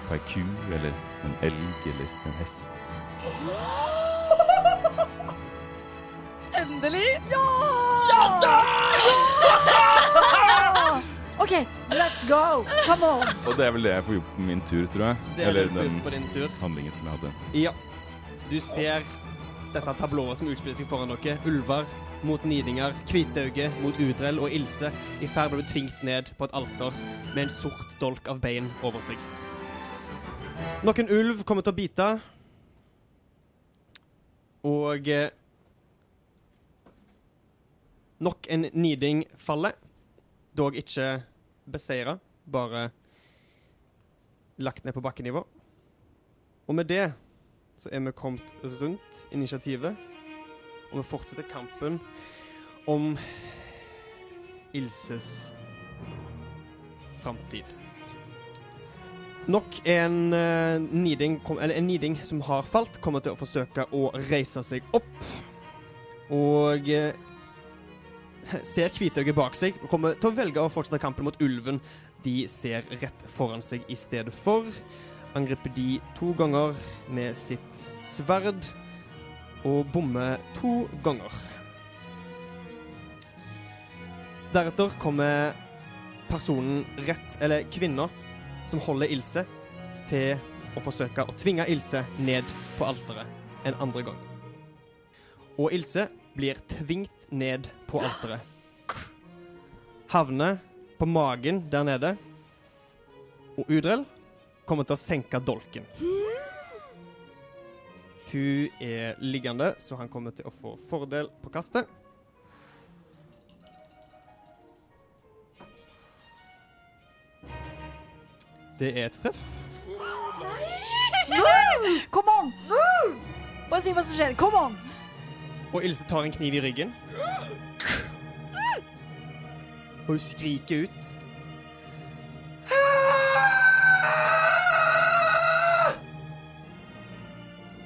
på ei ku eller en elg eller en hest. Endelig! OK, let's go! Come on! Og det er vel det jeg får gjort på min tur, tror jeg. Det er eller får den på din tur. handlingen som jeg hadde. Ja. Du ser dette tablået som utspiller seg foran dere. Ulver mot nidinger, Hvitauge mot Udrell og Ilse i ferd med å bli tvingt ned på et alter med en sort dolk av bein over seg. Noen ulv kommer til å bite. Og eh, Nok en niding faller. Dog ikke beseira, bare lagt ned på bakkenivå. Og med det så er vi kommet rundt initiativet, og vi fortsetter kampen om Ilses framtid. Nok en, uh, niding, kom, en niding som har falt, kommer til å forsøke å reise seg opp. Og eh, ser Kvitauget bak seg og kommer til å velge å fortsette kampen mot ulven de ser rett foran seg i stedet for angriper de to ganger med sitt sverd og bommer to ganger. Deretter kommer personen rett, eller kvinna, som holder Ilse, til å forsøke å tvinge Ilse ned på alteret en andre gang. Og Ilse blir tvingt ned på alteret. Havner på magen der nede, og Udrell kommer til å senke dolken. Hun er liggende, så han kommer til å få fordel på kastet. Det er et treff. Come on! Bare si hva som skjer. Come on! Og Ilse tar en kniv i ryggen. Og hun skriker ut.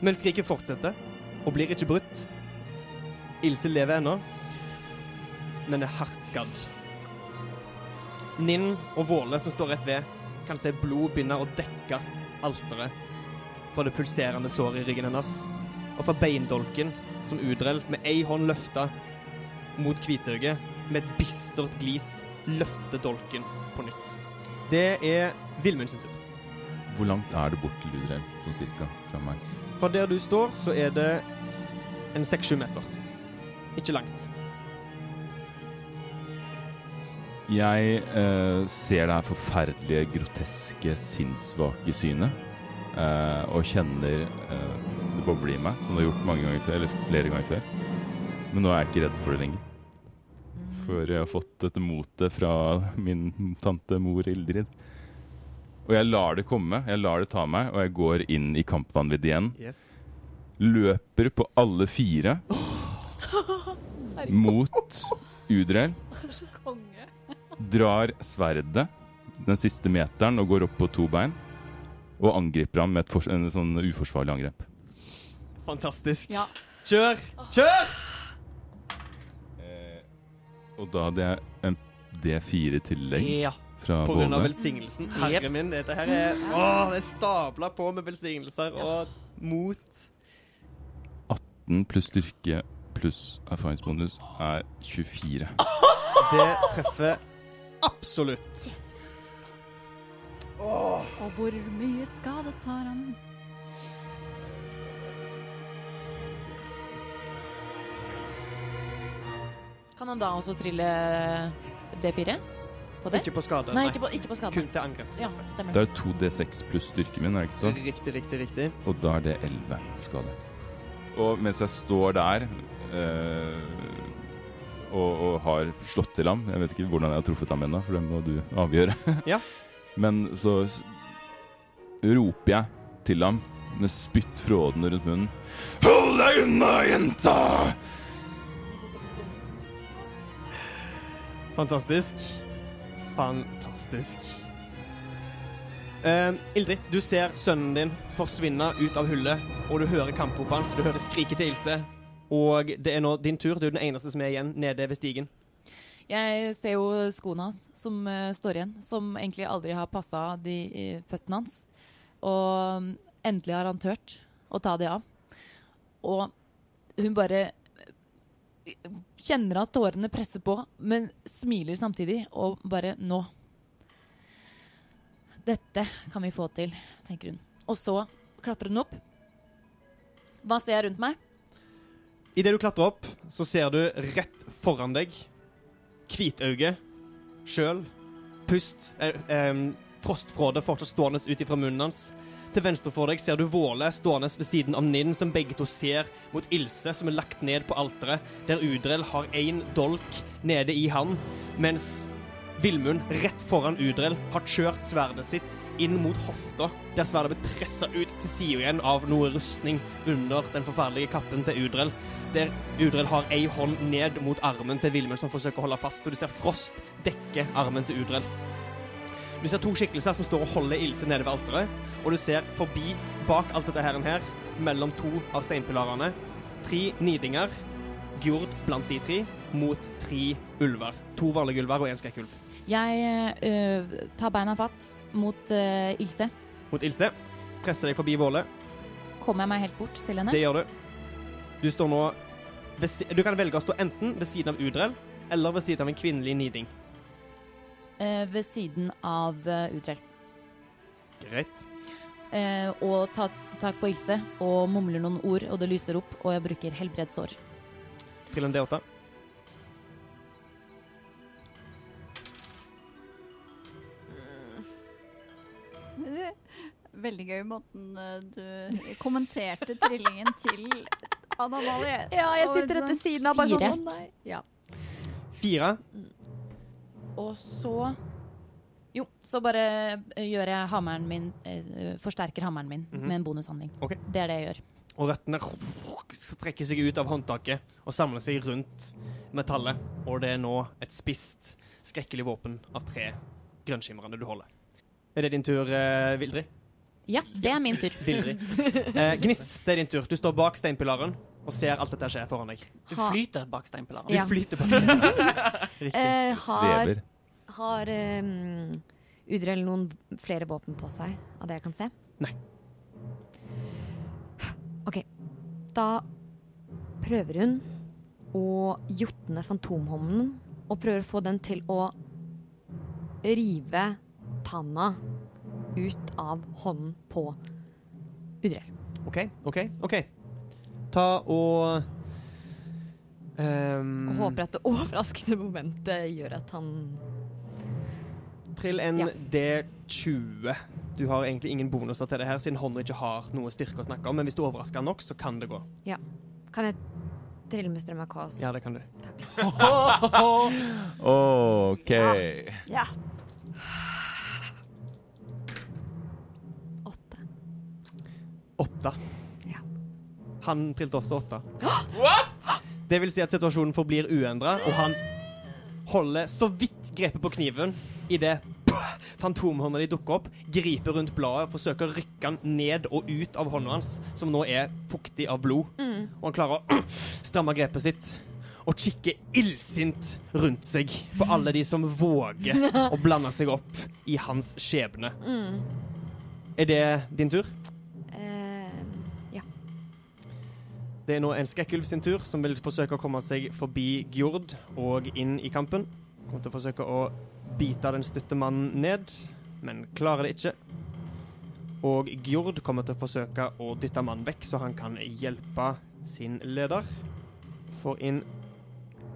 Men skriket fortsetter og blir ikke brutt. Ilse lever ennå, men er hardt skadd. Ninn og Våle, som står rett ved, kan se blod begynne å dekke alteret fra det pulserende såret i ryggen hennes, og fra beindolken som Udrell med ei hånd løfta mot Kvitauget, med et bistert glis løfter dolken på nytt. Det er Vilmund sin tur. Hvor langt er det bort til Udrell, sånn cirka, fra meg? Fra der du står, så er det en seks-sju meter. Ikke langt. Jeg eh, ser det her forferdelige, groteske, sinnssvake synet. eh, og kjenner eh, det bobler i meg, som det har gjort mange ganger før, eller flere ganger før. Men nå er jeg ikke redd for det lenger. For jeg har fått dette motet fra min tante mor Ildrid. Og jeg lar det komme, jeg lar det ta meg, og jeg går inn i kampvanvidd igjen. Yes. Løper på alle fire mot Udrel. Drar sverdet den siste meteren og går opp på to bein. Og angriper ham med et en sånn uforsvarlig angrep. Fantastisk. Ja. Kjør! Kjør! Eh, og da hadde jeg en D4 tillegg. Ja. fra På grunn av velsignelsen. Herre min, dette her er Å, det er stabla på med velsignelser og mot 18 pluss styrke pluss erfaringsbonus er 24. Det treffer absolutt. Og hvor mye skade tar han? Kan han da også trille D4 på det? Ikke på skade. Nei, ikke på, ikke på skade. Kun til angrep. Ja, stemmer. Det er 2D6 pluss styrken min, er det ikke sånn? Riktig, riktig, riktig. Og da er det 11 skade. Og mens jeg står der øh, og, og har slått til ham Jeg vet ikke hvordan jeg har truffet ham ennå, for det må du avgjøre. Ja. Men så roper jeg til ham med spytt frådende rundt munnen. Hold deg unna, jenta! Fantastisk. Fantastisk. Uh, Ildrid, du ser sønnen din forsvinne ut av hullet, og du hører kampropet hans, du hører skriket til Ilse. Og det er nå din tur. Du er den eneste som er igjen nede ved stigen. Jeg ser jo skoene hans som uh, står igjen, som egentlig aldri har passa de uh, føttene hans. Og um, endelig har han tørt å ta de av. Og hun bare eh, kjenner at tårene presser på, men smiler samtidig, og bare Nå. Dette kan vi få til, tenker hun. Og så klatrer hun opp. Hva ser jeg rundt meg? Idet du klatrer opp, så ser du rett foran deg Hvitauge sjøl. Pust. Eh, eh, frostfråde fortsatt stående ut ifra munnen hans. Til venstre for deg ser du Våle stående ved siden av Ninn, som begge to ser mot Ilse, som er lagt ned på alteret, der Udrell har én dolk nede i han, mens Vilmund, rett foran Udrell, har kjørt sverdet sitt inn mot hofta, der sverdet er blitt pressa ut til sida igjen av noe rustning under den forferdelige kappen til Udrell der Udrell har ei hånd ned mot armen til Vilmund som forsøker å holde fast, og du ser Frost dekke armen til Udrell. Du ser to skikkelser som står og holder Ilse nede ved alteret, og du ser forbi, bak alt dette her, her mellom to av steinpilarene, tre nidinger, Gjord blant de tre, mot tre ulver. To vanlige ulver og én skrekkulv. Jeg eh, tar beina fatt mot eh, Ilse. Mot Ilse. Presser deg forbi Våle. Kommer jeg meg helt bort til henne? Det gjør du. Du står nå ved, Du kan velge å stå enten ved siden av Udrell eller ved siden av en kvinnelig niding. Eh, ved siden av uh, Udrell. Greit. Eh, og tar tak på Ilse og mumler noen ord, og det lyser opp, og jeg bruker helbredsår. Til en D8. Veldig gøy måten eh, du kommenterte trillingen til Anna Malie. Ja, jeg sitter rett ved sånn siden av. Bare sånn, fire. nei. Ja. Fire. Og så Jo, så bare eh, gjør jeg hammeren min eh, Forsterker hammeren min Mhm. med en bonushandling. Okay. Det er det jeg gjør. Og røttene trekker seg ut av håndtaket og samler seg rundt metallet. Og det er nå et spisst, skrekkelig våpen av tre grønnskimrende du holder. Er det din tur, eh, Vildrid? Ja, det er min tur. Vildrid. Eh, Gnist, det er din tur. Du står bak steinpilaren og ser alt dette skje foran deg. Du flyter bak steinpilaren. Du flyter bak steinpilaren. Riktig. Eh, har Svever. Har um, Udrell noen flere våpen på seg, av det jeg kan se? Nei. OK. Da prøver hun å jotne fantomhånden, og prøver å få den til å rive tanna ut av hånden på Udrell. OK, OK, OK. Ta og Um, Og håper at det overraskende momentet gjør at han Trill en Ja. D20. Du har egentlig ingen bonuser til det her, siden hånda ikke har noe styrke å snakke om, men hvis du overrasker nok, så kan det gå. Kan jeg trille med strøm av kaos? Ja, det kan du. OK. Ja. Åtte. Åtte. Ja. Han trilte også åtte. Det vil si at situasjonen forblir uendra, og han holder så vidt grepet på kniven idet fantomhånda di dukker opp, griper rundt bladet, forsøker å rykke den ned og ut av hånda hans, som nå er fuktig av blod. Og han klarer å stramme grepet sitt og kikke illsint rundt seg på alle de som våger å blande seg opp i hans skjebne. Er det din tur? Uh, ja. Det er nå en skrekkulv sin tur, som vil forsøke å komme seg forbi Gjord og inn i kampen. Kommer til å forsøke å bite den stutte mannen ned, men klarer det ikke. Og Gjord kommer til å forsøke å dytte mannen vekk, så han kan hjelpe sin leder. Får inn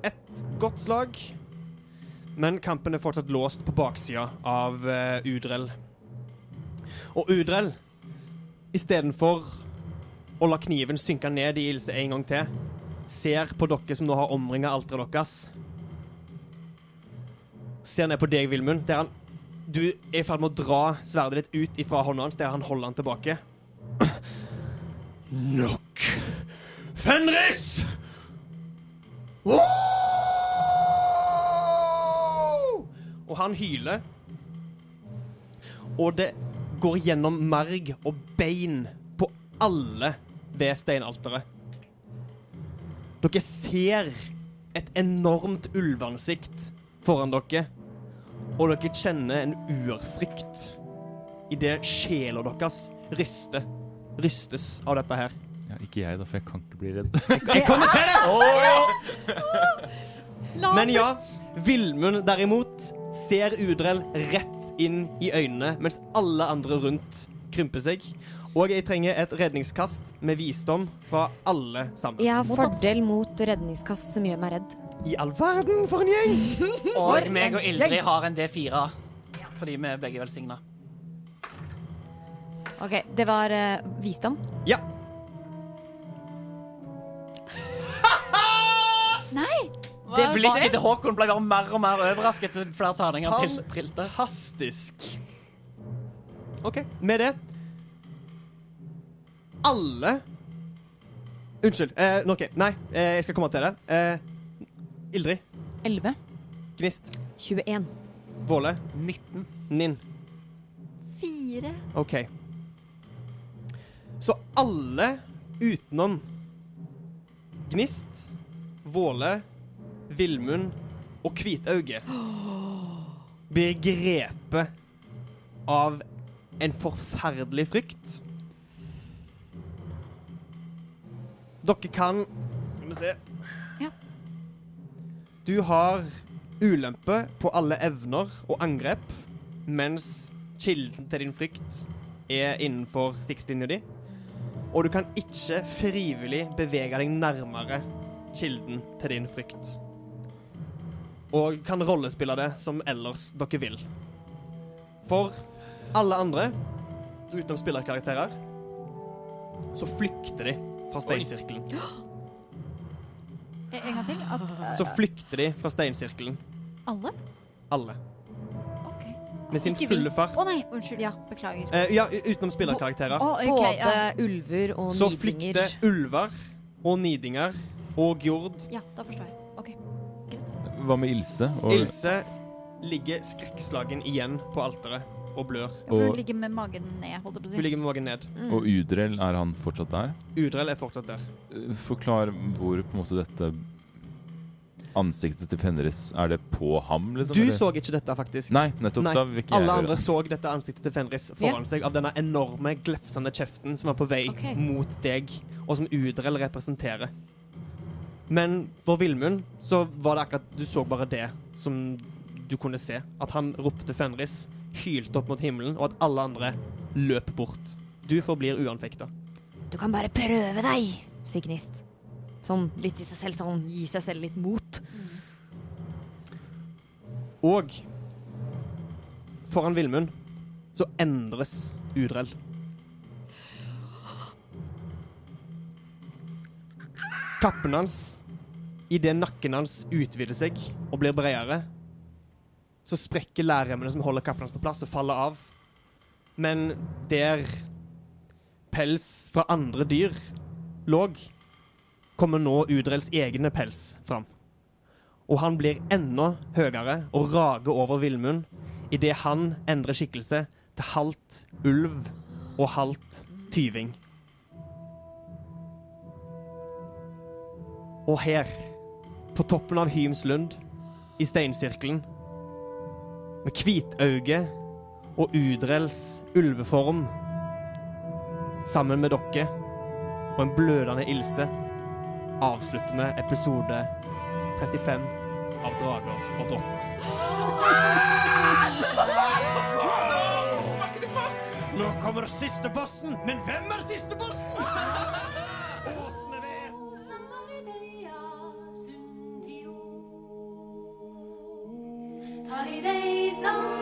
ett godt slag, men kampen er fortsatt låst på baksida av uh, Udrell. Og Udrell, istedenfor å la kniven synke ned i Ilse en gang til. Ser på dere som nå har omringa alteret deres. Ser ned på deg, Vilmund, der han Du er i ferd med å dra sverdet ditt ut ifra hånda hans, der han holder han tilbake. Nok. Fenris! Og han hyler. Og det går gjennom merg og bein på alle ved steinalteret. Dere ser et enormt ulveansikt foran dere, og dere kjenner en urfrykt idet sjela deres rister. Rystes av dette her. Ja, ikke jeg, da, for jeg kan ikke bli redd. Jeg kommer til det! Men ja, Villmund derimot ser Udrell rett inn i øynene, mens alle andre rundt krymper seg. Og jeg trenger et redningskast med visdom fra alle sammen. Jeg har fordel mot redningskast som gjør meg redd. I all verden, for en gjeng! Og meg og Ildrid har en D4, fordi vi er begge velsigna. OK, det var eh, visdom. Ja. Nei! Det blikket til Håkon ble bare mer og mer overrasket til flere terninger han til- trilte. Fantastisk. OK, med det Alle Unnskyld. Eh, OK. Nei, eh, jeg skal komme til det. Eh, Ildrid. 11. Gnist. 21. Våle. 19. Ninn. Fire. OK. Så alle utenom Gnist, Våle, Villmund og Hvitauge blir grepet av en forferdelig frykt. Dere kan Skal vi se. Du har ulempe på alle evner og angrep, mens kilden til din frykt er innenfor siktlinja di. Og du kan ikke frivillig bevege deg nærmere kilden til din frykt. Og kan rollespille det som ellers dere vil. For alle andre, utenom spillerkarakterer, så flykter de fra steinsirkelen. En en gang til. At uh, Så flykter de fra steinsirkelen. alle? Alle. OK. Med sin Ikke vi. fulle fart. Å nei, unnskyld. Ja. Beklager. Eh, ja, utenom spillerkarakterer. Å, ok, Både ja. ulver og Så nidinger. flykter ulver og nidinger og Gjord. ja, da forstår jeg. OK, greit. Hva med Ilse? Og, Ilse ligger skrekkslagen igjen på alteret og blør. Ja, for hun ligger med magen ned, holdt jeg på å Hun ligger med magen ned. Mm. og Udrell, er han fortsatt der? Udrell er fortsatt der. Eh, Forklar hvor på en måte dette ansiktet til Fenris, er det på ham, liksom? Du eller? så ikke dette, faktisk. Nei, nettopp. Nei, Da vil ikke Alle jeg andre så dette ansiktet til Fenris foran seg av denne enorme, glefsende kjeften som var på vei okay. mot deg, og som Udrell representerer. Men for Villmund så var det akkurat Du så bare det som du kunne se. At han ropte Fenris, hylte opp mot himmelen, og at alle andre løp bort. Du forblir uanfekta. Du kan bare prøve deg, sier Gnist. Sånn litt i seg selv, sånn gi seg selv litt mot. Og foran Villmund så endres Udrell. Kappen hans, idet nakken hans utvider seg og blir bredere, så sprekker lærremmene som holder kappen hans på plass, og faller av. Men der pels fra andre dyr låg, kommer nå Udrells egne pels fram. Og han blir enda høyere og rager over villmunn idet han endrer skikkelse til halvt ulv og halvt tyving. Og her, på toppen av Hymslund, i steinsirkelen, med hvitauge og Udrells ulveform, sammen med dere og en blødende Ilse, avslutter vi episode 35 av Drager og drottner. Nå kommer siste bossen, men hvem er siste bossen? So.